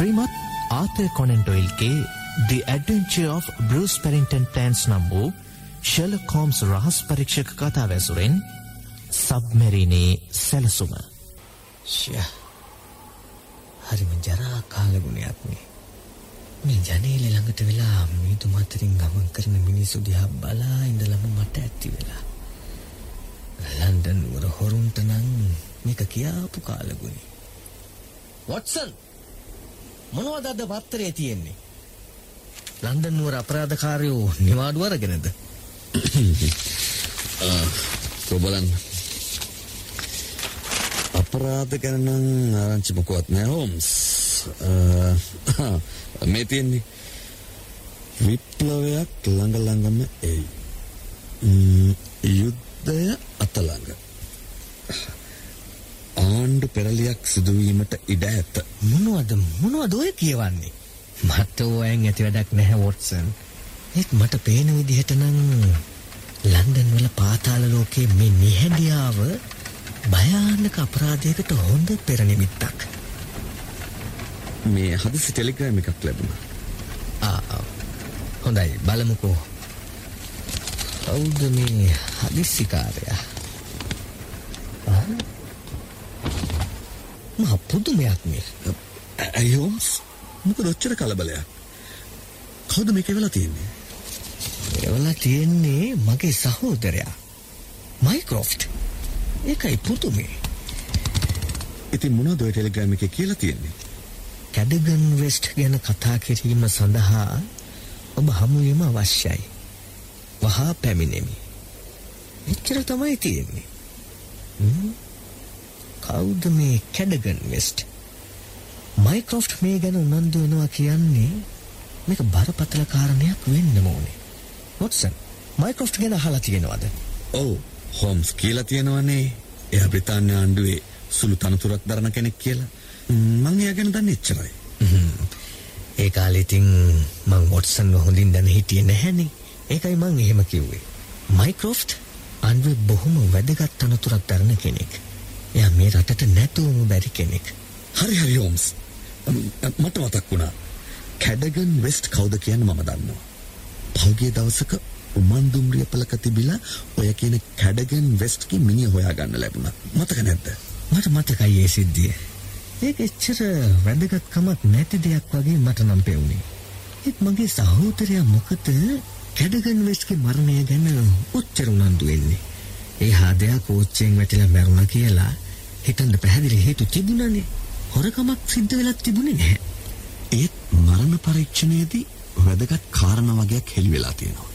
ශ්‍රීමත් ආතය කොනෙන්ටොයිල්ගේ The Adventure of Bruce Pennington Plans නම් වූ ශෙලොක් Holmes රහස් පරීක්ෂක කතාව ඇසුරෙන් සබ්මැරීනේ සැලසුම. හරිම ජරා කාලගුණයක්නේ මේ ජනේල ළඟට වෙලා මීතු මතරින් ගමන් කරන මිනිස්සු දිහා බලා ඉඳලම මට ඇති වෙලා. ලන්ඩන් නුවර හොරුන්ට නම් මේක කියාපු කාලගුණේ. වොට්සන් මොනවද අද පත්තරේ තියෙන්නේ? ලන්ඩන් නුවර අපරාධකාරයෝ නිවාඩු අරගෙනද? කොබලන් අපරාධ ගැන නම් ආරංචි මොකවත් නෑ හෝම්ස්. මේ තියෙන්නේ විප්ලවයක් ළඟ ළඟම එයි. ම්ම්, යුද්ධය අතළඟ. ආණ්ඩු පෙරලියක් සිදුවීමට ඉඩ ඇත. මොනවද මොනවද ඔය කියවන්නේ? මට ඕයන් ඇති වැඩක් නැහැ වොට්සන්. ඒත් මට පේන විදිහට නම් ලන්ඩන් වල පාතාල ලෝකයේ මේ නිහැඩියාව භයානක අපරාධයකට හොඳ පෙරනිමිත්තක් මේ හදිසි ටෙලිග්‍රෑම් එකක් ලැබුණා. ආ. හොඳයි බලමුකෝ. කවුද මේ හදිස්සිකාරයා ආ? මහ පුදුමයක් මේ ඇයි හෝම්ස් මොකද ඔච්චර කලබලයක්? කවුද මේක වෙලා තියෙන්නේ? එවලා තියෙන්නේ මගේ සහෝදරයා මයික්‍රොෆ්ට් ඒකයි පුදුමේ. ඉතින් මොනවද ඔය ටෙලිග්‍රෑම් එකේ කියලා තියෙන්නේ? කැඩගන් වෙස්ට් ගැන කතා කිරීම සඳහා ඔබ හමුවීම අවශ්‍යයි. වහා පැමිණෙමි. එච්චර තමයි තියෙන්නේ. කවුද මේ කැඩගන් වෙස්ට්? මයික්‍රොෆ්ට් මේ ගැන උනන්දු වෙනවා කියන්නේ මේක බරපතල කාරණයක් වෙන්න ඕනේ. වොට්සන් මයික්‍රොෆ්ට් ගැන අහලා තියෙනවද? ඔව් හෝම්ස් කියලා තියෙනවනේ එයා බ්‍රිතාන්‍ය ආණ්ඩුවේ සුළු තනතුරක් දරන කෙනෙක් කියලා ම්, එයා ගැන දන්නේ එච්චරයි ඒ කාලේ ඉතින් මං වොට්සන්ව හොඳින් දැන හිටියේ නැහැනේ. ඒකයි මං එහෙම කිව්වේ. මයික්‍රොෆ්ට් අන්වේ බොහොම වැදගත් තනතුරක් දරන කෙනෙක්. එයා මේ රටට නැතුවම බැරි කෙනෙක්. හරි හරි හෝම්ස් මට මතක් වුණා කැඩගන් වෙස්ට් කවුද කියන්න මම දන්නවා පහුගිය දවසක උමන්දුම්රිය පලක තිබිලා ඔය කියන කැඩගන් වෙස්ට්ගේ මිනිහ හොයාගන්න ලැබුණා මතක නැද්ද මට මතකයි ඒ සිද්ධිය. ඒක එච්චර වැදගත්කමක් නැති දෙයක් වගේ මට නම් පෙවුනේ. ඒත් මගේ සහෝදරයා මොකද කැඩගන් වෙස්ට්ගේ මරණය ගැන ඔච්චර උනන්දු වෙන්නේ. ඒ හාදයා කෝච්චියෙන් වැටිලා මැරුණා කියලා හිතන්න පැහැදිලි හේතු තිබුණනේ. හොරකමක් සිද්ධ වෙලත් තිබුණේ නැහැ. ඒත් මරණ පරීක්ෂණයේදී වැදගත් කාරණ වගේක් හෙළි වෙලා තියෙනවා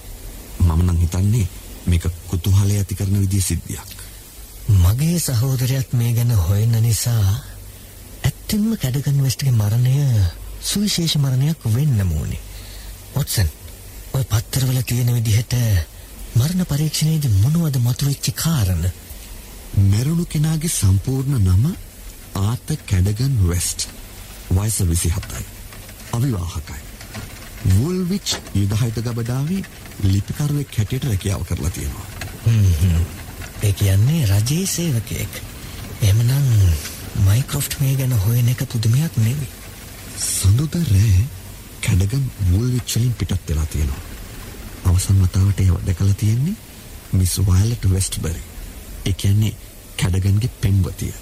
මම නම් හිතන්නේ මේක කුතුහලය ඇති කරන විදිහ සිද්ධියක් මගේ සහෝදරයත් මේ ගැන හොයන නිසා ඇත්තෙන්ම කැඩගන් වෙස්ට්ගේ මරණය සුවිශේෂ මරණයක් වෙන්න ඕනේ. වොට්සන් ඔය පත්තරවල තියෙන විදිහට මරණ පරීක්ෂණයේදී මොනවද මතුවෙච්ච කාරණ? මැරුණු කෙනාගේ සම්පූර්ණ නම ආත කැඩගන් වෙස්ට් වයස විසිහතයි අවිවාහකයි වුල්විච් යුදහිත ගබඩාවේ ලිපිකරුවෙක් හැටියට රැකියාව කරලා තියෙනවා ඒ කියන්නේ රජයේ සේවකයෙක්. එහෙමනම් මයික්‍රොෆ්ට් මේ ගැන හොයන එක පුදුමයක් නෙවෙයි. සඳුද රෑ කැඩගන් වුල්විච් වලින් පිටත් වෙලා තියෙනවා අවසන් වතාවට ඒව දැකලා තියෙන්නේ මිස් වයලට් වෙස්ට්බරි ඒ කියන්නේ කැඩගන්ගේ පෙම්වතිය.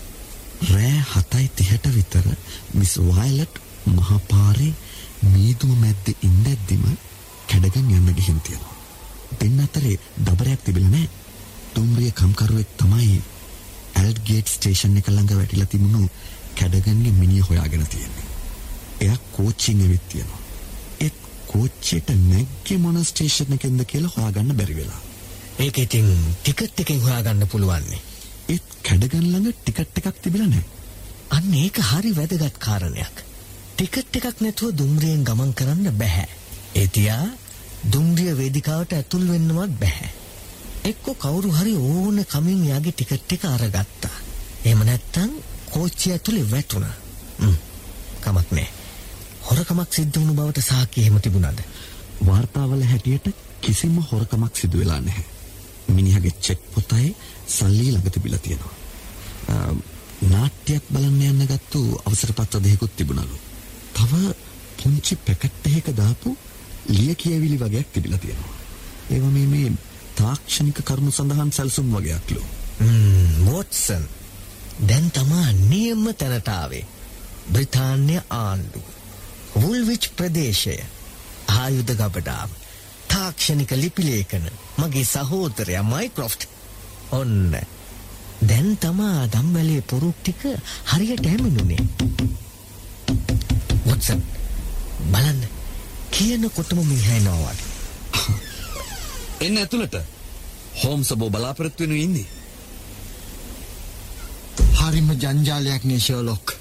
රෑ හතයි තිහට විතර මිස් වයලට් මහපාරේ මීදුම මැද්දේ ඉන්නැද්දිම කැඩගන් යන්න ගිහින් තියෙනවා. දෙන්න අතරේ දබරයක් තිබිලා නැහැ. තුම්රිය කම්කරුවෙක් තමයි ඇල්ගේට් ස්ටේෂන් එක ළඟ වැටිලා තිබුණු කැඩගන්ගේ මිනිහ හොයාගෙන තියෙන්නේ. එයා කෝච්චියෙන් ඇවිත් තියෙනවා. ඒත් කෝච්චියට නැග්ගේ මොන ස්ටේෂන් එකෙන්ද කියලා හොයාගන්න බැරි වෙලා ඒක ඉතින් ටිකට් එකෙන් හොයාගන්න පුළුවන් නේ. ඒත් කැඩගන් ළඟ ටිකට් එකක් තිබිලා නැහැ අන්න ඒක හරි වැදගත් කාරණයක්. ටිකට් එකක් නැතුව දුම්රියෙන් ගමන් කරන්න බෑ. ඒ තියා දුම්රිය වේදිකාවට ඇතුල් වෙන්නවත් බෑ. එක්ක කවුරු හරි ඕන කමින් යාගේ ටිකට් එක අරගත්තා. එහෙම නැත්තම් කෝච්චිය ඇතුලේ වැටුණා. කමක් නෑ. හොරකමක් සිද්ධ වුණු බවට සාක්ෂි එහෙම තිබුණාද? වාර්තාවල හැටියට කිසිම හොරකමක් සිදු වෙලා නැහැ මිනිහගේ චෙක් පොතයි සල්ලි ළඟ තිබිලා තියෙනවා නාට්‍යයක් බලන්න යන්න ගත්තු අවසර පත්‍ර දෙකකුත් තිබුණලු තව පුංචි පැකට් එකක දාපු ලිය කියවිලි වගේක් තිබිලා තියෙනවා. ඒව මේ මේ තාක්ෂණික කරුණු සඳහන් සැලසුම් වගේක්ලු. වොටසන් දැන් තමා නියම්ම තැනටාවේ බ්‍රිතාන්‍ය ආණ්ඩු වුල්විච් ප්‍රදේශය. ආයුධ ගබඩාව තාක්ෂණික ලිපිලේකන මගේ සහෝදරය මයික්‍රොෆ්ට් ඔන්න. දැන් තමා දම්වැලේ පොරුක් ටික හරියට ඇමිනුනේ. වොටසන් බලන්න. කියනකොටම මිහැනවාට එන්න ඇතුළට. හෝම් සබෝ බලාපොරොත්තු වෙනු ඉන්නේ. හරිම ජංජාලයක් නේ ෂර්ලොක්.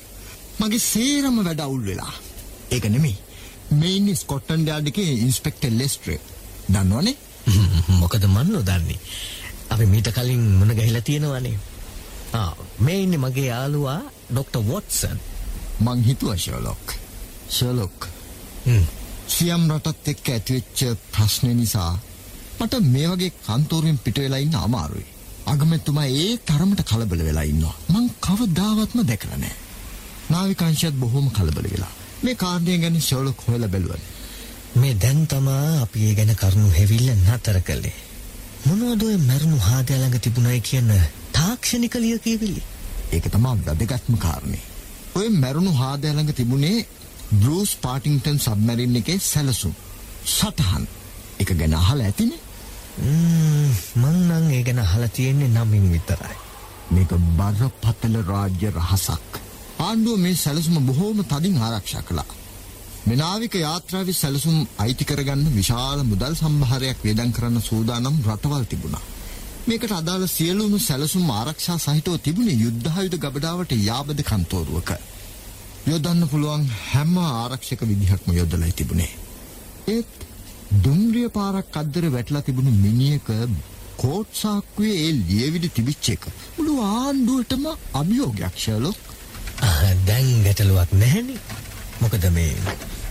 මගේ සේරම වැඩ අවුල් වෙලා. ඒක නෙමෙයි. මේ ඉන්නේ ස්කොට්ලන්ඩ් යාඩ් එකේ ඉන්ස්පෙක්ටර් ලෙස්ට්‍රේ. දන්නවනේ? මොකද මන් නොදන්නේ අපි මීට කලින් මුණ ගැහිලා තියෙනවනේ ආ මේ ඉන්නේ මගේ යාළුවා ඩොක්ටර් වොට්සන් මං හිතුවා ෂර්ලොක්. ෂර්ලොක්. හ්ම්. සියම් රටත් එක්ක ඇතිවෙච්ච ප්‍රශ්න නිසා මට මේ වගේ කන්තෝරුවෙන් පිට වෙලා ඉන්න අමාරුයි. අගමැතිතුමා ඒ තරමට කලබල වෙලා ඉන්නවා. මං කවදාවත්ම දැකලා නැහැ. නාවිකාංශයත් බොහොම කලබල වෙලා. මේ කාරණය ගැන ෂර්ලොක් හොයලා බැලුවා. මේ දැන් තමා අපි ඒ ගැන කරුණු හැවිල්ල නතර කළේ මොනවද ඔය මැරුණු හාදයා ළඟ තිබුණයි කියන තාක්ෂණික ලිය කියවිලි ඒක තමා වැදගත්ම කාරණේ. ඔය මැරුණු හාදෑ ළඟ තිබුණේ බ්‍රූස් පාටිංටන් සබ්මැරින් එකේ සැලසුම්. සටහන්. එක ගැන අහලා ඇතිනේ. මං නම් ඒ ගැන අහලා තියෙන්නේ නමින් විතරයි මේක බරපතල රාජ්‍ය රහසක්. ආණ්ඩුව මේ සැලසුම බොහෝම තදින් ආරක්ෂා කළා. මෙනාවික යාත්‍රාවේ සැලසුම් අයිති කරගන්න විශාල මුදල් සම්භාරයක් වේදම් කරන්න සූදානම් රටවල් තිබුණා. මේකට අදාළ සියලුම සැලසුම් ආරක්ෂා සහිතව තිබුණේ යුද්ධායුධ ගබඩාවට යාබද කන්තෝරුවක. යොදන්න පුළුවන් හැම ආරක්ෂක විදිහක්ම යොදලයි තිබුණේ. ඒත් දුම්රිය පාරක් අද්දර වැටලා තිබුණු මිනිහක කෝට් සාක්කුවේ ඒ ලියවිලි තිබිච්ච එක මුළු ආණ්ඩුවටම අභියෝගයක් ෂර්ලොක්. ආ, දැන් ගැටලුවක් නැහැනේ මොකද මේ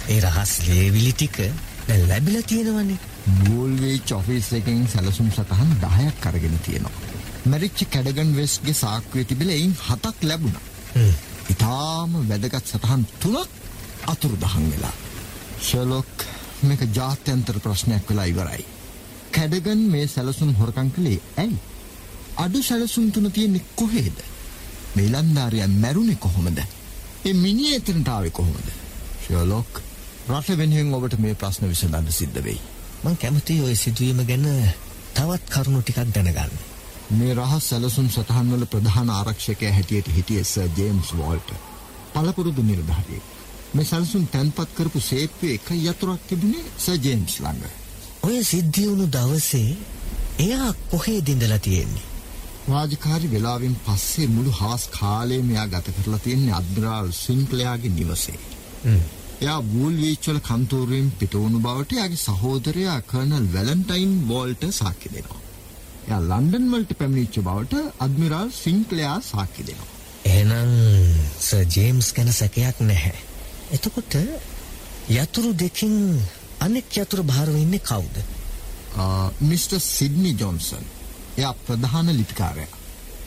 ඒ රහස් ලේවිලි ටික ලැබිලා තියෙනවනේ වෝල්වේච් ඔෆිස් එකෙන් සැලසුම් සටහන් 10ක් අරගෙන තියෙනවා. මැරිච්ච කැඩගන් වෙස්ගේ සාක්කුවේ තිබිලා එයින් 7ක් ලැබුණා. ඉතාම වැදගත් සටහන් තුනක් අතුරුදහන් වෙලා. ෂර්ලොක් මේක ජාත්‍යන්තර ප්‍රශ්නයක් වෙලා ඉවරයි. කැඩගන් මේ සැලසුම් හොරකම් කළේ ඇයි? අඩු සැලසුම් තුන තියෙන්නේ කොහෙද? මේ ලන්දාරියා මැරුණේ කොහොමද? ඒ මිනිහ එතනට ආවේ කොහොමද? ෂර්ලොක් රට වෙනුවෙන් ඔබට මේ ප්‍රශ්න විසඳන්න සිද්ධ වෙයි. මං කැමතියි ওই සිදුවීම ගැන තවත් කරුණු ටිකක් දැනගන්න මේ රහස් සැලසුම් සටහන්වල ප්‍රධාන ආරක්ෂකයා හැටියට හිටියේ සර් ජේම්ස් වෝල්ට්. පළපුරුදු නිලධාරියෙක්. මේ සැලසුම් තැන්පත් කරපු සේප්පුවේ එක යතුරක් තිබුණේ සර් ජේම්ස් ළඟ. ඔය සිද්ධිය වුණු දවසේ එයා කොහේද ඉඳලා තියෙන්නේ රාජකාරි වෙලාවෙන් පස්සේ මුළු හවස් කාලයම එයා ගත කරලා තියෙන්නේ අද්මිරාල් සින්ක්ලයාගේ නිවසේ. එයා වූල්වීච් වල කන්තෝරුවෙන් පිට වුණු බවට එයාගේ සහෝදරයා කර්නල් වැලන්ටයින් වෝල්ට සාක්ෂි දෙනවා. එයා ලන්ඩන් වලට පැමිණිච්ච බවට අද්මිරාල් සින්ක්ලයා සාක්ෂි දෙනවා. එහෙනම් සර් ජේම්ස් ගැන සැකයක් නැහැ එතකොට යතුරු දෙකින් අනෙක් යතුරු භාරව ඉන්නේ කවුද මිස්ටර් සිඩ්නි ජොන්සන් එයා ප්‍රධාන ලිපිකාරයා.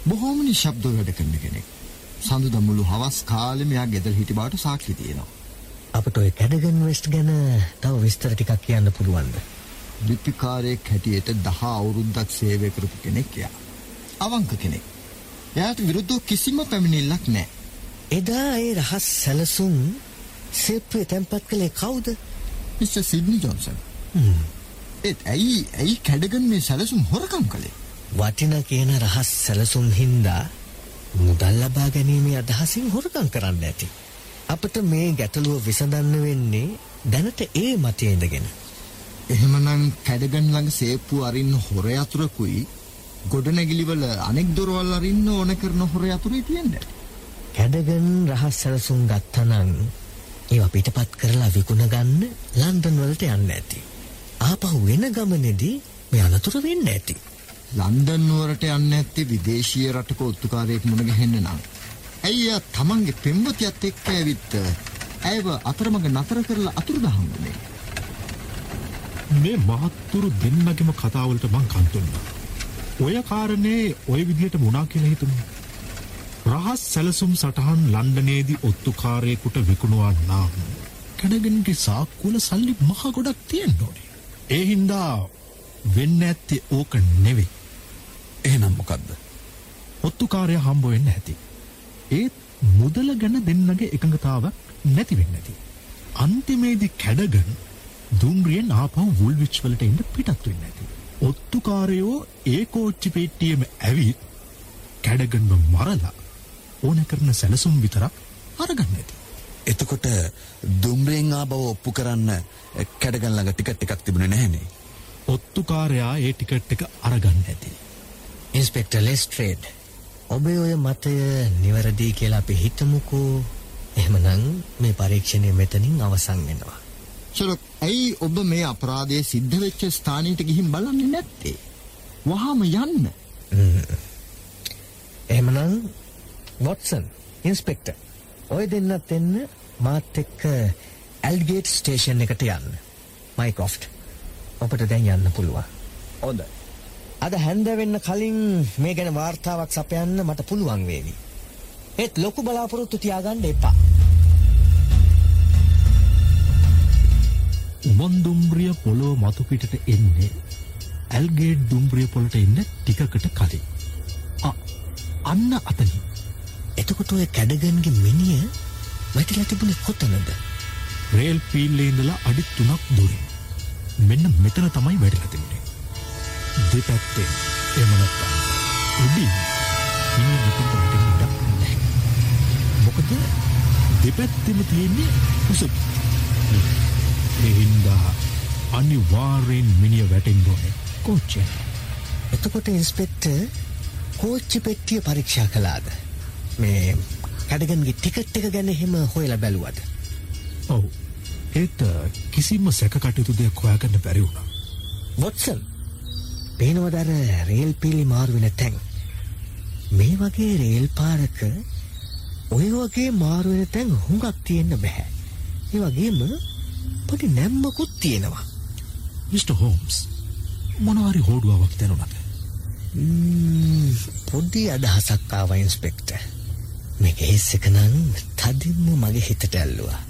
බොහෝම නිශ්ශබ්දව වැඩ කරන කෙනෙක්. සඳුදා මුළු හවස් කාලෙම එයා ගෙදර හිටි බවට සාක්ෂි තියෙනවා. අපට ඔය කැඩගන් වෙස්ට් ගැන තව විස්තර ටිකක් කියන්න පුළුවන්ද ලිපිකාරයෙක් හැටියට දහ අවුරුද්දක් සේවය කරපු කෙනෙක් එයා. අවංක කෙනෙක්. එයාට විරුද්ධව කිසිම පැමිණිල්ලක් නැහැ. එදා ඒ රහස් සැලසුම් සෙප්පේ තැන්පත් කළේ කවුද මිස්ටර් සිඩ්නි ජොන්සන්. ඒත් ඇයි ඇයි කැඩගන් මේ සැලසුම් හොරකම් කළේ? වටින කියන රහස් සැලසුම් හින්දා මුදල් ලබා ගැනීමේ අදහසින් හොරකම් කරන්න ඇති. අපට මේ ගැටලුව විසඳන්න වෙන්නේ දැනට ඒ මතය ඉඳගෙන. එහෙමනම් කැඩගන් ළඟ සේප්පු අරින්න හොර යතුරකුයි ගොඩනැගිලිවල අනෙක් දොරවල් අරින්න ඕන කරන හොර යතුරුයි තියෙන්නේ. කැඩගන් රහස් සැලසුම් ගත්තනං ඒවා පිටපත් කරලා විකුණ ගන්න ලන්ඩන් වලට යන්න ඇති. ආපහු වෙන ගමනේදී මේ අනතුර වෙන්න ඇති. ලන්ඩන් නුවරට යන්න ඇත්තේ විදේශීය රටක ඔත්තුකාරයෙක් මුණ ගැහෙන්න නම්. ඇයි එයා තමන්ගේ පෙම්වතියත් එක්ක ඇවිත් ඇයව අතරමඟ නතර කරලා අතුරුදහන් වුණේ? මේ මහත්තුරු දෙන්නගෙම කතාවලට මං කන්තුන්නා. ඔය කාරණේ ඔය විදිහට මුණා කියලා හිතුණා. රහස් සැලසුම් සටහන් ලන්ඩනේදී ඔත්තුකාරයෙකුට විකුණුවා නම් කැඩගෙනගේ සාක්කුවල සල්ලි මහ ගොඩක් තියෙන් ඕනේ. ඒ හින්දා වෙන්න ඇත්තේ ඕක නෙවෙයි. එහෙනම් මොකක්ද ඔත්තුකාරය හම්බ වෙන්න ඇති. ඒත් මුදල ගැන දෙන්නගේ එකඟතාවක් නැති වෙන්න ඇති. අන්තිමේදි කැඩගන් දුම්රියෙන් ආපහු වුල්විච් වලට එන්න පිටත් වෙන්න ඇති. ඔත්තුකාරයෝ ඒ කෝච්චි පෙට්ටියම ඇවිත් කැඩගන්ව මරලා ඕන කරන සැලසුම් විතරක් අරගන්න ඇති. එතකොට දුම්රෙන් ආබව ඔප්පු කරන්න කැඩගන් ළඟ ටිකට් එකක් තිබුණේ නැහනේ ඔත්තුකාරයා ඒ ටිකට් එක අරගන්න ඇති. ඉන්ස්පෙක්ටර් ලෙස්ට්‍රේඩ් ඔබේ ඔය මතය නිවැරදි කියලා අපි හිතමුකෝ එහෙමනම් මේ පරීක්ෂණය මෙතනින් අවසන් වෙනවා. ෂලොක් ඇයි ඔබ මේ අපරාධය සිද්ධ වෙච්ච ස්ථානයට ගිහින් බලන්නේ නැත්තේ? වහාම යන්න. එහෙමනම් වොට්සන් ඉන්ස්පෙක්ටර් ඔය දෙන්නත් එන්න මාත් එක්ක ඇල්ගේට් ස්ටේෂන් එකට යන්න. මයික්‍රොෆ්ට් ඔබට දැන් යන්න පුළුවන්. හොඳයි. අද හැන්ද වෙන්න කලින් මේ ගැන වාර්තාවක් සපයන්න මට පුළුවන් වේවි. ඒත් ලොකු බලාපොරොත්තු තියාගන්න එපා. උමන් දුම්රිය පොළොව මතුපිටට එන්නේ ඇල්ගේඩ් දුම්රිය පොලට එන්න ටිකකට කලින්. අන්න අතනින් එතකොට ඔය කැඩගන්ගේ මිනිය වැටිලා තිබුණේ කොතනද? රේල් පීල්ලේ ඉඳලා අඩි තුනක් දුරින්. මෙන්න මෙතන තමයි වැටිලා තිබුණේ. දෙපැත්තෙන් එහෙම නැත්නම් උඩින් මිනිහ මෙතනට වැටෙන්න ඉඩක් නැහැ. මොකද දෙපැත්තෙම තියෙන්නේ උසපි. ඒ හින්දා අනිවාර්යෙන් මිනිහ වැටෙන්න ඕනේ. කෝච්චිය. එතකොට ඉන්ස්පෙක්ටර් කෝච්චි පෙට්ටිය පරීක්ෂා කළාද? මේ කඩගන්ගේ ටිකට් එක ගැන එහෙම හොයලා බැලුවද? ඔව්. ඒත් කිසිම සැක කටයුතු දෙයක් හොයාගන්න බැරි වුණා. වොට්සන් පේනවද අර රේල් පීලි මාරු වෙන තැන්? මේ වගේ රේල් පාරක ඔය වගේ මාරු වෙන තැන් හුඟක් තියෙන්න බෑ. ඒ වගේම පොඩි නැම්මකුත් තියෙනවා. මිස්ටර් හෝම්ස් මොනවාරි හෝඩුවාවක් දැනුණද? ම්ම්, පොඩි අදහසක් ආවා ඉන්ස්පෙක්ටර්. මේ නම් තදින්ම මගේ හිතට ඇල්ලුවා.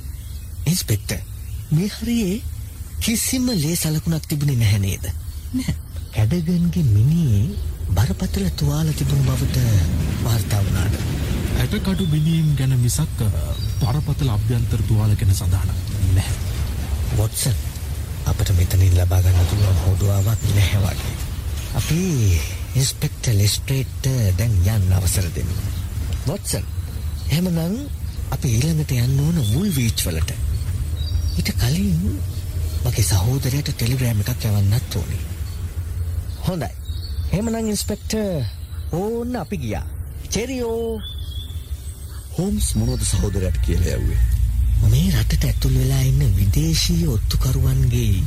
ඉන්ස්පෙක්ටර් මේ හරියේ කිසිම ලේ සලකුණක් තිබුණේ නැහැ නේද? නෑ. කැඩගන්ගේ මිනියේ බරපතල තුවාල තිබුණු බවට වාර්තා වුණාද? ඇටකඩු බිඳීම් ගැන මිසක් බරපතල අභ්‍යන්තර තුවාල ගැන සඳහනක් නැහැ. වොට්සන් අපට මෙතනින් ලබා ගන්න පුළුවන් හොඩුවාවක් නැහැ වගේ. අපි ඉන්ස්පෙක්ටර් ලෙස්ට්‍රේට්ට දැන් යන්න අවසර දෙමු. වොට්සන් එහෙමනම් අපි ඊළඟට යන්න ඕන වුල් වීච් වලට. ඊට කලින් මගේ සහෝදරයට ටෙලිග්‍රෑම් එකක් යවන්නත් ඕනේ. හොඳයි. එහෙමනම් ඉන්ස්පෙක්ටර් ඕන්න අපි ගියා. චෙරියෝ හෝම්ස් මොනවද සහෝදරයට කියලා යව්වේ මේ රටට ඇතුල් වෙලා ඉන්න විදේශීය ඔත්තුකරුවන්ගේ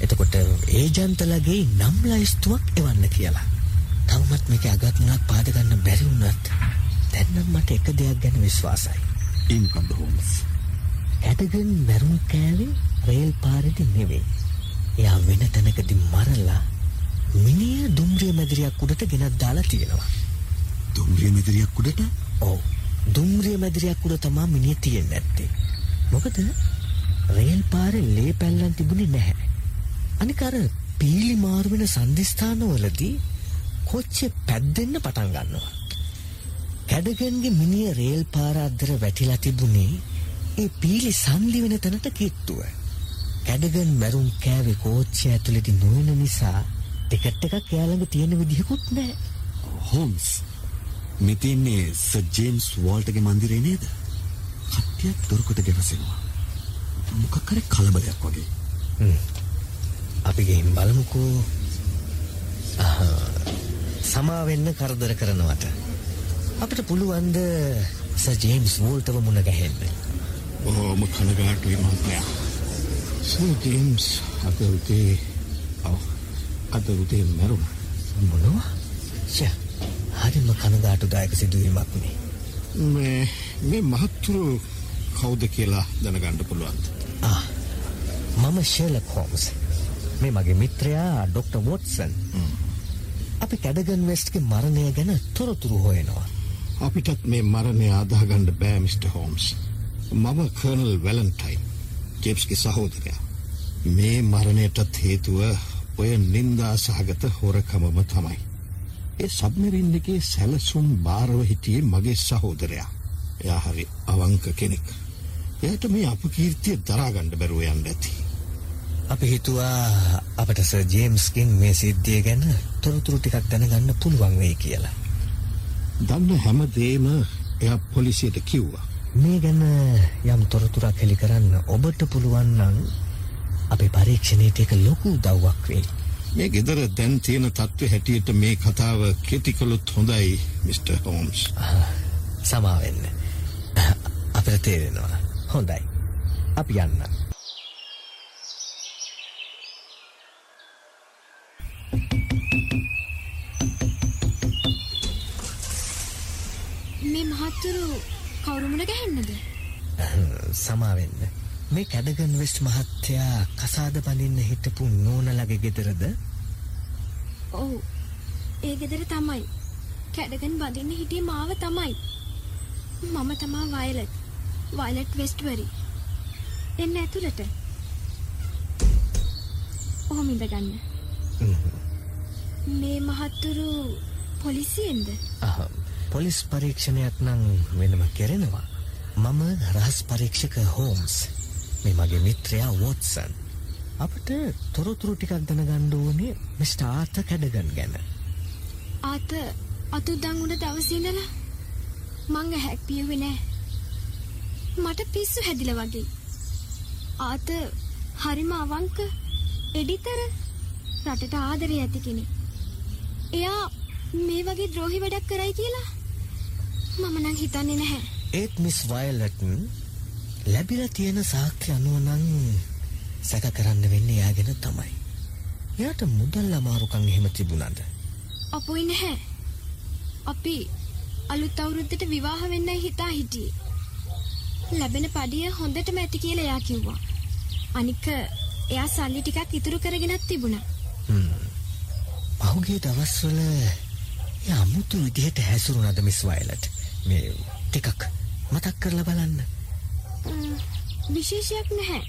එතකොට ඒජන්තලගේ නම් ලයිස්තුවක් එවන්න කියලා. තවමත් මේක අගත් මුලක් පාද ගන්න බැරි වුණත් දැන් නම් මට එක දෙයක් ගැන විශ්වාසයි. ඒ මොකද්ද හෝම්ස් ඇඩගන් මැරුම් කෑවේ රේල් පාරේදී නෙවෙයි. එයා වෙන තැනකදී මරලා මිනිය දුම්රිය මැදිරියක් උඩට ගෙනත් දාලා තියෙනවා. දුම්රිය මෙදිරියක් උඩට ඔව්. දුම්රිය මැදිරියක් උඩ තමා මිනිහ තියෙන්නේ නැත්තේ. මොකද රේල් පාරේ ලේ පැල්ලම් තිබුණේ නැහැ. අනික අර පීලි මාරු වෙන සන්දිස්ථානවලදී කොච්චි පැද්දෙන්න පටන් ගන්නවා. කැඩගන්ගේ මිනිහ රේල් පාර අද්දර වැටිලා තිබුණේ ඒ පීලි සංලි වෙන තැනට කිට්ටුව. කැඩගන් මැරුම් කෑවේ කෝච්චිය ඇතුළේදී නොවන නිසා ටිකට් එකක් එයා ළඟ තියෙන විදිහකුත් නැහැ. හෝම්ස් මෙතින්නේ සර් ජේම්ස් වෝල්ටගේ මන්දිරේ නේද? කට්ටියක් දොරකොට ගැවසෙනවා. මොකක් හරි කලබලයක් වගේ. අපි ගිහින් බලමුකෝ. අහ්, සමා වෙන්න කරදර කරනවට. අපිට පුළුවන්ද සර් ජේම්ස් වෝල්ටව මුණ ගැහෙන්න බොහෝම කනගාටුයි මහත්මයා. සර් ජේම්ස් අද උදේ අද උදේ මැරුණ. මොනවා හරිම කනගාටුදායක සිදුවීමක් මේ මේ මේ මහත්තුරු කවුද කියලා දැනගන්න පුළුවන්ද? මම ෂර්ලොක් හෝම්ස් මේ මගේ මිත්‍රයා ඩොක්ටර් වොට්සන් අපි කැඩගන් වෙස්ට්ගේ මරණය ගැන තොරතුරු හොයනවා අපිටත් මේ මරණය අදාගන්න බෑ මිස්ටර් හෝම්ස්. මම කර්නල් වැලන්ටයින්. ජෙප්ස්ගේ සහෝදරයා. මේ මරණයටත් හේතුව ඔය නින්දා සහගත හොරකමම තමයි. ඒ සබ්මරින් එකේ සැලසුම් භාරව හිටියේ මගේ සහෝදරයා. එයා හරි අවංක කෙනෙක්. එයට මේ අපකීර්තිය දරාගණ්ඩ බැරුව යන්න ඇති. අපි හිතුවා අපට සර් ජේම්ස්ගෙන් මේ සිද්ධිය ගැන තොරතුරු ටිකක් දැනගන්න පුළුවන් වෙයි කියලා. දන්න හැම දේම එයා පොලිසියට කිව්වා. මේ ගැන යම් තොරතුරක් හෙළි කරන්න ඔබට පුළුවන් නම් අපේ පරීක්ෂණයට එක ලොකු දව්වක් වෙයි. මේ ගෙදර දැන් තියෙන තත්ත්ව හැටියට මේ කතාව කෙටිකළොත් හොඳයි මිට. හෝම්ස්. සමාවෙන්න. අපට තේරෙනවා. හොඳයි. අපි යන්න. මේ මහත්තුරු කවුරුමුණ ගැහෙන්නද? සමාවෙන්න. මේ කැඩගන් වෙස්ට් මහත්තයා කසාද බඳින්න හිටපු නෝනලගේ ගෙදරද? ඔව්. ඒ ගෙදර තමයි. කැඩගන් බඳින්න හිටියේ මාව තමයි. මම තමා වයලට්. වයලට් වෙස්ට්බරි. එන්න ඇතුළට. ඔහොම ඉඳගන්න. මේ මහත්තුරු පොලිසියෙන්ද? අහ, පොලිස් පරීක්ෂණයක් නම් වෙනම කෙරෙනවා. මම රහස් පරීක්ෂක හෝම්ස්. මේ මගේ මිත්‍රයා වොට්සන්. අපට තොරතුරු ටිකක් දැනගන්න ඕනේ මිස්ටර් ආර්ථර් කැඩගන් ගැන. ආත අතුද්දන් උඩ දවසේ ඉඳලා මං ඇහැක් පියුවේ නෑ. මට පිස්සු හැදිලා වගේ. ආත හරිම අවංක එඩිතර රටට ආදරේ ඇති කෙනෙක්. එයා මේ වගේ ද්‍රෝහි වැඩක් කරයි කියලා මම නම් හිතන්නේ නැහැ. ඒත් මිස් වයලට් ලැබිලා තියෙන සාක්ෂි අනුව නම් සැක කරන්න වෙන්නේ එයා ගැන තමයි. එයාට මුදල් අමාරුකම් එහෙම තිබුණාද? අපොයි නැහැ. අපි අලුත් අවුරුද්දට විවාහ වෙන්නයි හිතා හිටියේ. ලැබෙන පඩිය හොඳටම ඇති කියලා එයා කිව්වා. අනික එයා සල්ලි ටිකක් ඉතුරු කරගෙනත් තිබුණා. පහුගිය දවස්වල එයා අමුතු විදිහට හැසිරුණාද මිස් වයලට්? මේ ටිකක් මතක් කරලා බලන්න. විශේෂයක් නැහැ.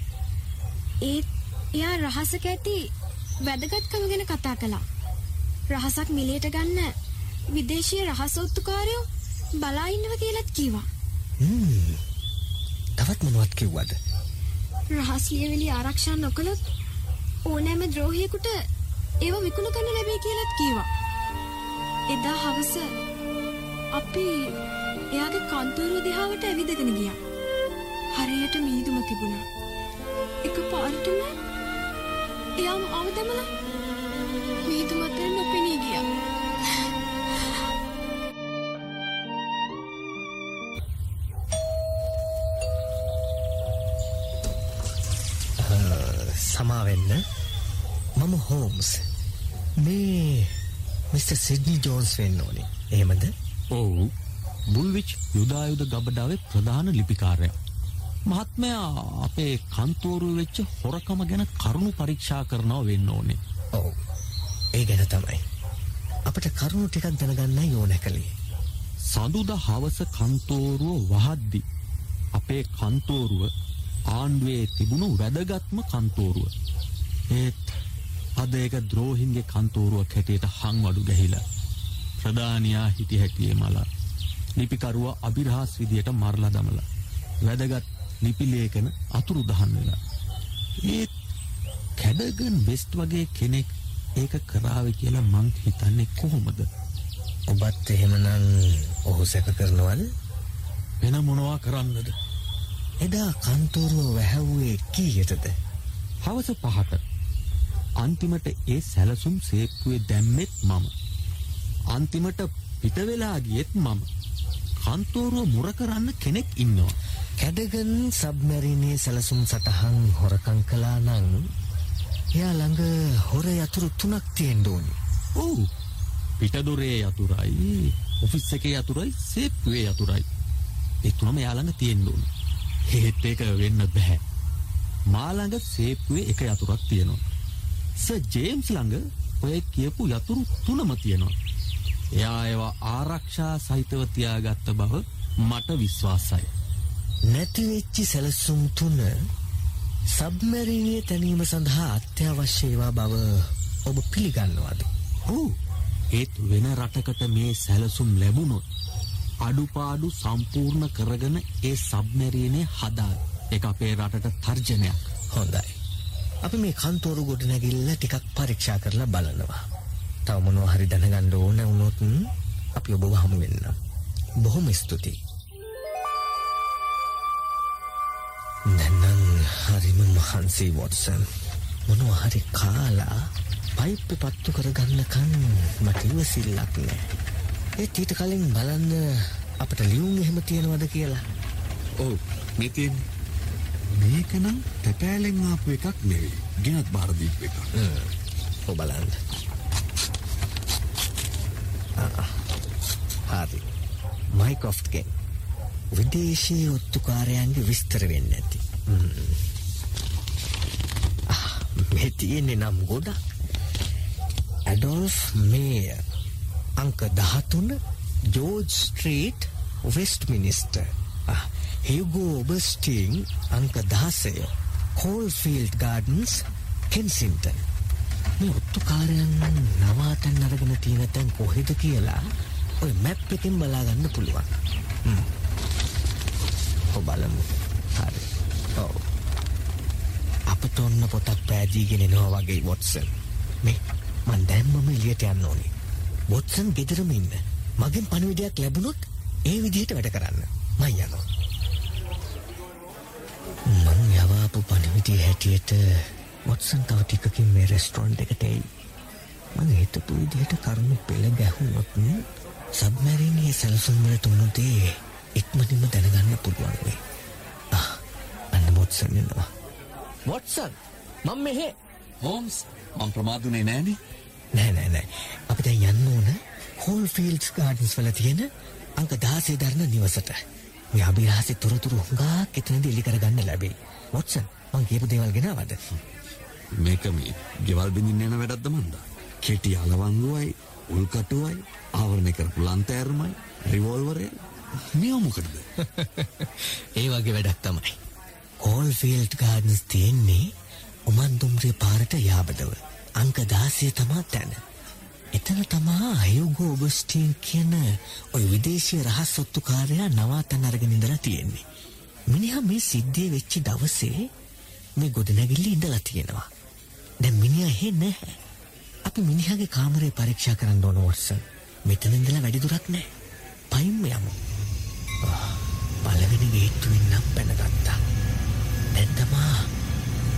ඒත් එයා රහසක ඇති වැදගත්කම ගැන කතා කළා. රහසක් මිලයට ගන්න විදේශීය රහස් ඔත්තුකාරයෝ බලා ඉන්නවා කියලාත්. හ්ම්. තවත් මොනවත් කිව්වද? රහස් ලියවිලි ආරක්ෂා නොකළොත් ඕනෑම ද්‍රෝහියෙකුට ඒව විකුණු කරන්න ලැබෙයි කියලාත් කිව්වා. එදා හවස අපි එයාගේ කන්තෝරුව දිහාවට ඇවිදගෙන ගියා. හරියට මීදුම තිබුණා. එක පාරටම එයාම අවදමලා මීදුම අතර නොපෙනී ගියා. සමාවෙන්න මම හෝම්ස් මේ මිස්ටර් සිඩ්නි ජෝන්ස් වෙන්න ඕනේ එහෙමද ඔවු බුල්විච් යුදායුද ගබඩාවේ ප්‍රධාන ලිපිකාරය. මහත්මයා අපේ කන්තෝරුව වෙච්ච හොරකම ගැන කරුණු පරීක්ෂා කරනවා වෙන්න ඕනේ. ඔව් ඒ ගැන තමයි අපට කරුණු ටිකක් දැනගන්නයි ඕන කළේ සඳුද හවස කන්තෝරුව වහද්දි. අපේ කන්තෝරුව ආණ්ඩුවේ තිබුණු වැදගත්ම කන්තෝරුව. ඒත් අද ඒක ද්‍රෝහින්ගේ කන්තෝරුවක් හැටියට හංවඩු ගැහිලා. ප්‍රධානයා හිටි හැටියේ මලා. ලිපිකරුව අභිරහස් විදියට මරලා දමලා. වැදගත් ලිපිලේකන අතුරු දහන් වෙලා. ඒත් කැඩගන් වෙස්ට් වගේ කෙනෙක් ඒක කරාව කියලා මං හිතන්නේ කොහොමද. ඔබත් එහෙමනම් ඔහු සැක කරනවද වෙන මොනවා කරන්නද. එදා කන්තෝරුව වැහැව්වේ කීයටද හවස පහට අන්තිමට ඒ සැලසුම් සේප්පුවේ දැම්මෙත් මම. අන්තිමට පිටවෙලා ගියෙත් මම. කන්තෝරුව මුර කරන්න කෙනෙක් ඉන්නවා. කැඩගන් සබ්මැරිනේ සැලසුම් සටහන් හොරකං කලා නං එයා ළඟ හොර යතුරු තුනක් තියෙන්ඩ ඕනි ඔවු පිටදොරේ යතුරයි ඔෆිස් එකේ යතුරයි සේප්පුවේ යතුරයි. එතුනම යාළඟ තියෙන්ඩුවන්. හෙත් ඒක වෙන්න බැහැ. මාළඟ සේප්පුවේ එක යතුරක් තියෙනවා. ස ජේම්ස් ළඟ ඔය කියපු යතුරු තුනම තියෙනවා. එයා ඒවා ආරක්ෂා සහිතව තියාගත්ත බව මට විශ්වාසයි. නැතිවෙච්චි සැලසුම් තුන සබ්මැරීනිය තැනීම සඳහා අත්‍යවශ්‍ය ඒවා බව ඔබ පිළිගන්නවාද. ඔව් ඒත් වෙන රටකට මේ සැලසුම් ලැබුණොත් අඩුපාඩු සම්පූර්ණ කරගෙන ඒ සබ්මැරීනේ හදා එක අපේ රටට තර්ජනයක් හොඳයි. අපි මේ කන්තෝරු ගොඩ නැගිල්ල ටිකක් පරීක්ෂා කරලා බලනවා. තව මොනවා හරි දැනගන්න ඕන වුණොත් අපි ඔබ හමු වෙන්න. බොහොම ස්තුතියි. දැන්නම් හරිම මහන්සි වොටසන්. මොනවා හරි කාලා පයිප් පත්තු කරගන්නකන් මට ඉවසිල්ලක් නෑ. ඒත් ඊට කලින් බලන්න අපට ලියුම් එහෙම තියෙනවද කියලා. ඔව් මේ තියෙන්නේ. මේක නම් තැපෑලෙන් ආපු එකක් නෙවෙයි. ගෙනත් බාර දීපු එකක්. ඔ බලන්න. හරි. මයිකොෆ්ට්ගෙන් විදේශී ඔත්තුකාරයන්ගේ විස්තර වෙන්න ඇති. මේ තියෙන්නේ නම් ගොඩක්. ඇඩොල්ෆ් මේය අංක දහතුන ජෝජ් ස්ට්‍රීට් වෙස්ට මිනිස්ටර් හිවගෝ ඔබස්ටීන් අංක දහසය කෝල්ෆිල්ඩ් ගාඩන්ස් කෙන්සින්ටන් ඔත්තුකාරයන් නවාතැන් අරගෙන තියෙන තැන් කොහෙද කියලා ඔය මැප් එකෙන් බලාගන්න පුළුවන්. ඔබලමු හරි. ඔව. අපට ඔන්න පොතක් පෑදීගෙන එනවා වගේ වොටසන් මේ මන් දැම්මම එලියට යන්න ඕනේ. වොටසන් ගෙදරම ඉන්න. මගෙන් පණවිඩයක් ලැබුණොත් ඒ විදිහට වැඩ කරන්න. මයි යනවා. මං යවාපු පණවිඩිය හැටියට වොටසන් තව ටිකකින් මේ රෙස්ටරන්ට් එකට එයි මං හිතපු විදිහට කරුණු පෙළ ගැහුනොත් සබ්මැරීනිය සැලසුම් වලට උණු දේ ඉක්මනින්ම දැනගන්න පුළුවන් වෙයි. ආ අන්න වොටසන් එනවා. වොටසන් මම මෙහෙ හෝම්ස් මං ප්‍රමාදුනේ නෑනේ. නෑ නෑ නෑ අපි දැන් යන්න ඕන හෝල්ෆීල්ඩ්ස් ගාඩන්ස් වල තියෙන අංක 16 දරන නිවසට. මේ අභිරහසේ තොරතුරු හුඟක් එතනදී එලි කරගන්න ලැබෙයි. වොටසන් මං කියපු දේවල් ගෙනාවද? මේක මේ ගෙවල් බිඳින්න යන වැඩක්ද මන්දා. කෙටි අලවංගුවයි උල්කටුවයි ආවරණය කරපු ලන්තෑරුමයි රිවෝල්වරය මේ මොකටද? ඒ වගේ වැඩක් තමයි. කෝල්ෆීල්ඩ් ගාඩන්ස් තියෙන්නේ උමන් දුම්රිය පාරට යාබදව. අංක 16 තමා තැන. එතන තමා අයුගෝ ඔබස්ටීන් කියන ওই විදේශීය රහස් ඔත්තුකාරයා නවාතැන් අරගෙන ඉඳලා තියෙන්නේ. මිනිහා මේ සිද්ධිය වෙච්ච දවසේ මේ ගොඩනැගිල්ල ඉඳලා තියෙනවා. දැන් මිනිහා එහෙ නැහැ. අපි මිනිහාගේ කාමරේ පරීක්ෂා කරන්න ඕන වොටසන්. මෙතන ඉඳලා වැඩි දුරක් නැහැ. පයින්ම යමු. ආ, පළවෙනි ගේට්ටුවෙන් නම් පැනගත්තා. දැන් තමා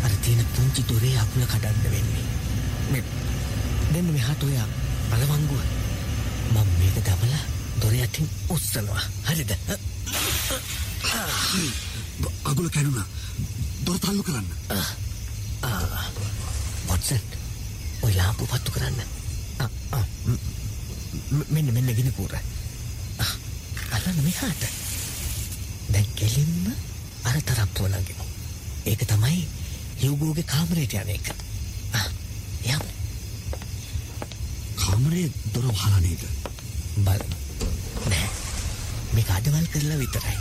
අර තියෙන පුංචි දොරේ අකුල කඩන්න වෙන්නේ. මේ දෙන්න මෙහාට ඔය අලවංගුව. මම මේක දමලා දොර යටින් උස්සනවා. හරිද? අගුල කැඩුනා. දොර තල්ලු කරන්න. වොටසන් ඔය ලාම්පු පත්තු කරන්න. ම්, ම්, මෙන්න මෙන්න ගිනි කූර. ආ, අල්ලන්න මෙහාට. දැන් කෙලින්ම අර තරප්පුව ළඟිමු. ඒක තමයි හිව්ගෝගේ කාමරයට යන එක. යමු. කාමරේ දොර වහලා නේද? බලමු. නෑ. මේක අදවල් කරලා විතරයි.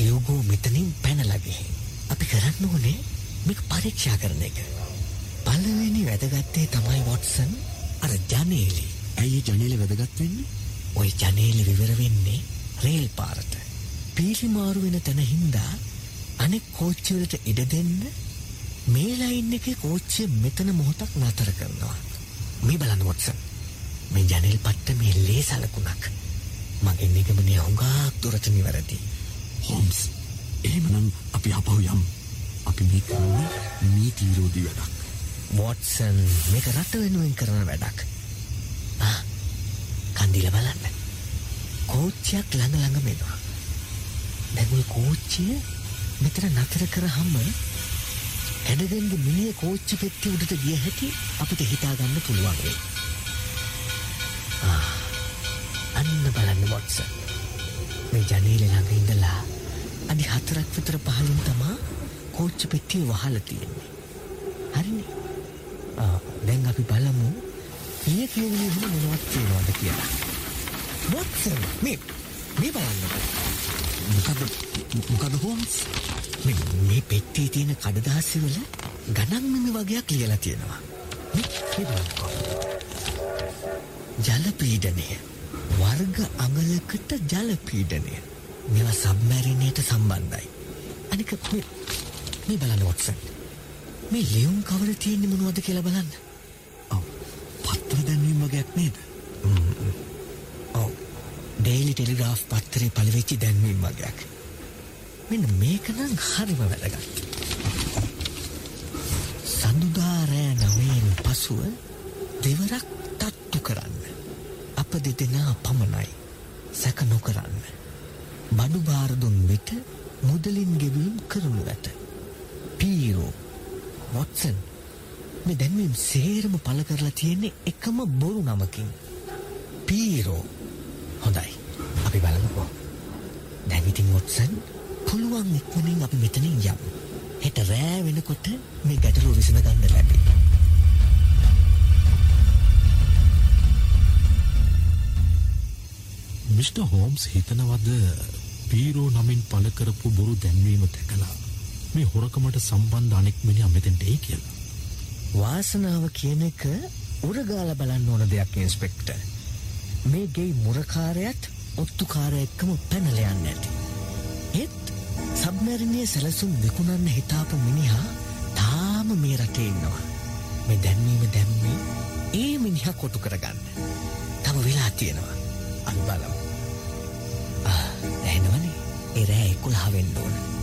හිව්ගෝ මෙතනින් පැනලා ගිහින්. අපි කරන්න ඕනේ මේක පරීක්ෂා කරන එක. පළවෙනි වැදගත්තේ තමයි වොටසන් අර ජනේලි. ඇයි ජනේලෙ වැදගත් වෙන්නේ? ওই ජනේලි විවර වෙන්නේ රේල් පාරට. පීලි මාරු වෙන තැන හින්දා අනෙක් කෝච්චි වලට ඉඩ දෙන්න මේ ලයින් එකේ කෝච්චිය මෙතන මොහොතක් නතර කරනවා. මේ බලන්න වොටසන්. මේ ජනේල් පට්ට මේ ලේ සලකුණක්. මගේ නිගමනය හුඟක් දුරට නිවැරදි. හෝම්ස් එහෙමනම් අපි අපහු යමු. අපි මේ කරන්නේ නීති විරෝධී වැඩක්. වොටසන් මේක රට වෙනුවෙන් කරන වැඩක්. ආ, කන්දිල බලන්න. කෝච්චියක් ළඟ ළඟ මෙනවා. දැන් ওই කෝච්චිය මෙතන නතර කරාම ඇඩගෙන්ගේ මිනිහ කෝච්චි පෙට්ටිය උඩට ගිය හැටි අපිට හිතා ගන්න පුළුවන් වෙයි. ආ, අන්න බලන්න වොටසන්. මේ ජනේලෙ ළඟ ඉඳලා අඩි හතරක් විතර පහළින් තමා කෝච්චි පෙට්ටිය වහලා තියෙන්නේ. හරිනේ. ආ, දැන් අපි බලමු ඊයේ කියවුනේ එහෙම මොනවද තියෙනවද කියලා. වොටසන් මේ මේ බලන්නකෝ. මොකද මොකද හෝම්ස්? මේ මේ පෙට්ටියේ තියෙන කඩදාසිවල ගණන් මෙමි වගේක් ලියලා තියෙනවා. මේ මේ බලන්නකෝ. ජල පීඩනය. වර්ග අඟලකට ජල පීඩනය. මේවා සබ්මැරිනයට සම්බන්ධයි. අනික මේ මේ බලන්න වොට්සන්. මේ ලියුම් කවර තියෙන්නේ මොනවද කියලා බලන්න. ඔව්. පත්‍ර දැන්වීම වගේක් නේද? ඔව්. ඩේලි ටෙලිග්‍රාෆ් පත්තරේ පළවෙච්චි දැන්වීම් වගේක්. මෙන්න මේක නම් හරිම වැදගත්. සඳුදා රෑ නවයෙන් පසුව දෙවරක් තට්ටු කරන්න. අප දෙදෙනා පමණයි. සැක නොකරන්න. බඩු බාර දුන් විට මුදලින් ගෙවීම් කරනු ඇත. පීරෝ වොට්සන් මේ දැන්වීම් සේරම පළ කරලා තියෙන්නේ එකම බොරු නමකින්. පීරෝ හොඳයි අපි බලමුකෝ. දැන් ඉතින් වොට්සන් පුළුවන් ඉක්මනින් අපි මෙතනින් යමු. හෙට රෑ වෙනකොට මේ ගැටලුව විසඳගන්න ලැබේ. මිස්ටර් හෝම්ස් හිතනවද පීරෝ නමින් පළ කරපු බොරු දැන්වීම දැකලා මේ හොරකමට සම්බන්ධ අනෙක් මිනිහා මෙතෙන්ට එයි කියලා. වාසනාව කියන එක උරගාල බලන්න ඕන දෙයක් ඉන්ස්පෙක්ටර්. මේ ගෙයි මුරකාරයත් ඔත්තුකාරය එක්කම පැනල යන්න ඇති. ඒත් සබ්මැරිනය සැලසුම් විකුණන්න හිතාපු මිනිහා තාම මේ රටේ ඉන්නවා. මේ දැන්වීම දැම්මේ ඒ මිනිහා කොටු කරගන්න. තම වෙලා තියෙනවා. අපි බලමු. ඇහෙනවනේ ඒ රෑ එකොළහ වෙන්න ඕන.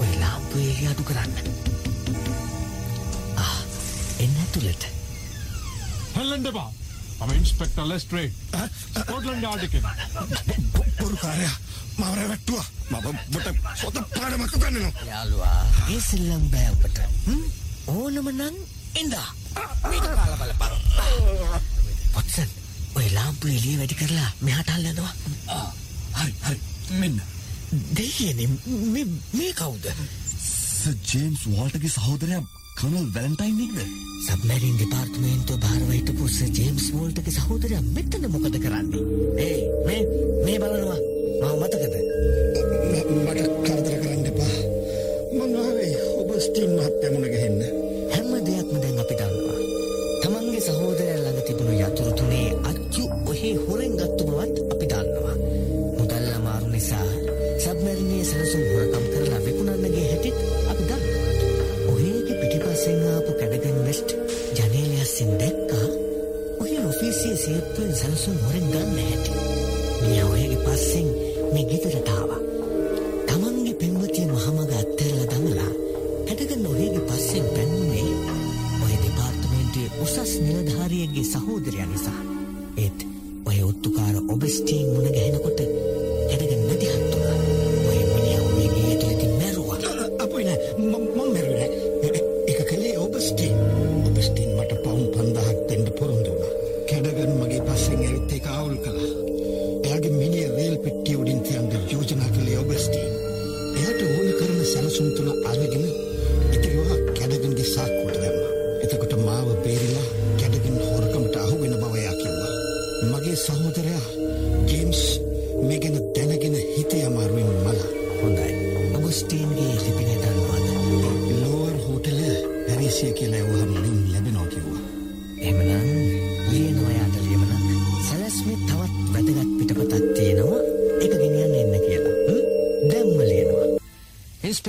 ඔය ලාම්පු එළිය අඩු කරන්න. ආ එන්න ඇතුළට. හෙල්ලෙන්ඩ බා මම ඉන්ස්පෙක්ටර් ලෙස්ට්‍රේ ස්කොට්ලන්ඩ් යාඩ් එකෙන් පොරුකාරයා මවර වැට්ටුවා මම බොට පොත පාඩමක් උගන්වනවා යාළුවා ඒ සෙල්ලම් බෑ ඔබට. හ්ම්? ඕනම නම් ඉඳා. මේක කාලා බලපන්. වොට්සන් ඔය ලාම්පු එළිය වැඩි කරලා මෙහාට අල්ලනවා. හරි හරි මෙන්න. දෙයියනේ මේ මේ කවුද? සර් ජේම්ස් වෝල්ටගේ සහෝදරයා කර්නල් වැලන්ටයින් නේද? සබ්මැරින් දෙපාර්තමේන්තුව භාරව හිටපු සර් ජේම්ස් වෝල්ටගේ සහෝදරයා මෙතන මොකද කරන්නේ? ඒ මේ මේ බලනවා.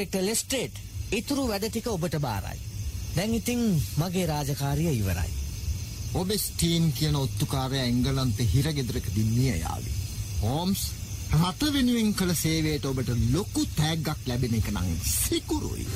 ඉන්ස්පෙක්ටර් ලෙස්ට්‍රේට් ඉතුරු වැඩ ටික ඔබට බාරයි. දැන් ඉතින් මගේ රාජකාරිය ඉවරයි. ඔබ ස්ටීන් කියන ඔත්තුකාරය එංගලන්ත හිරගෙදරකදී මිය යාවි. හෝම්ස් රට වෙනුවෙන් කළ සේවයට ඔබට ලොකු තෑග්ගක් ලැබෙන එක නම් සිකුරුයි.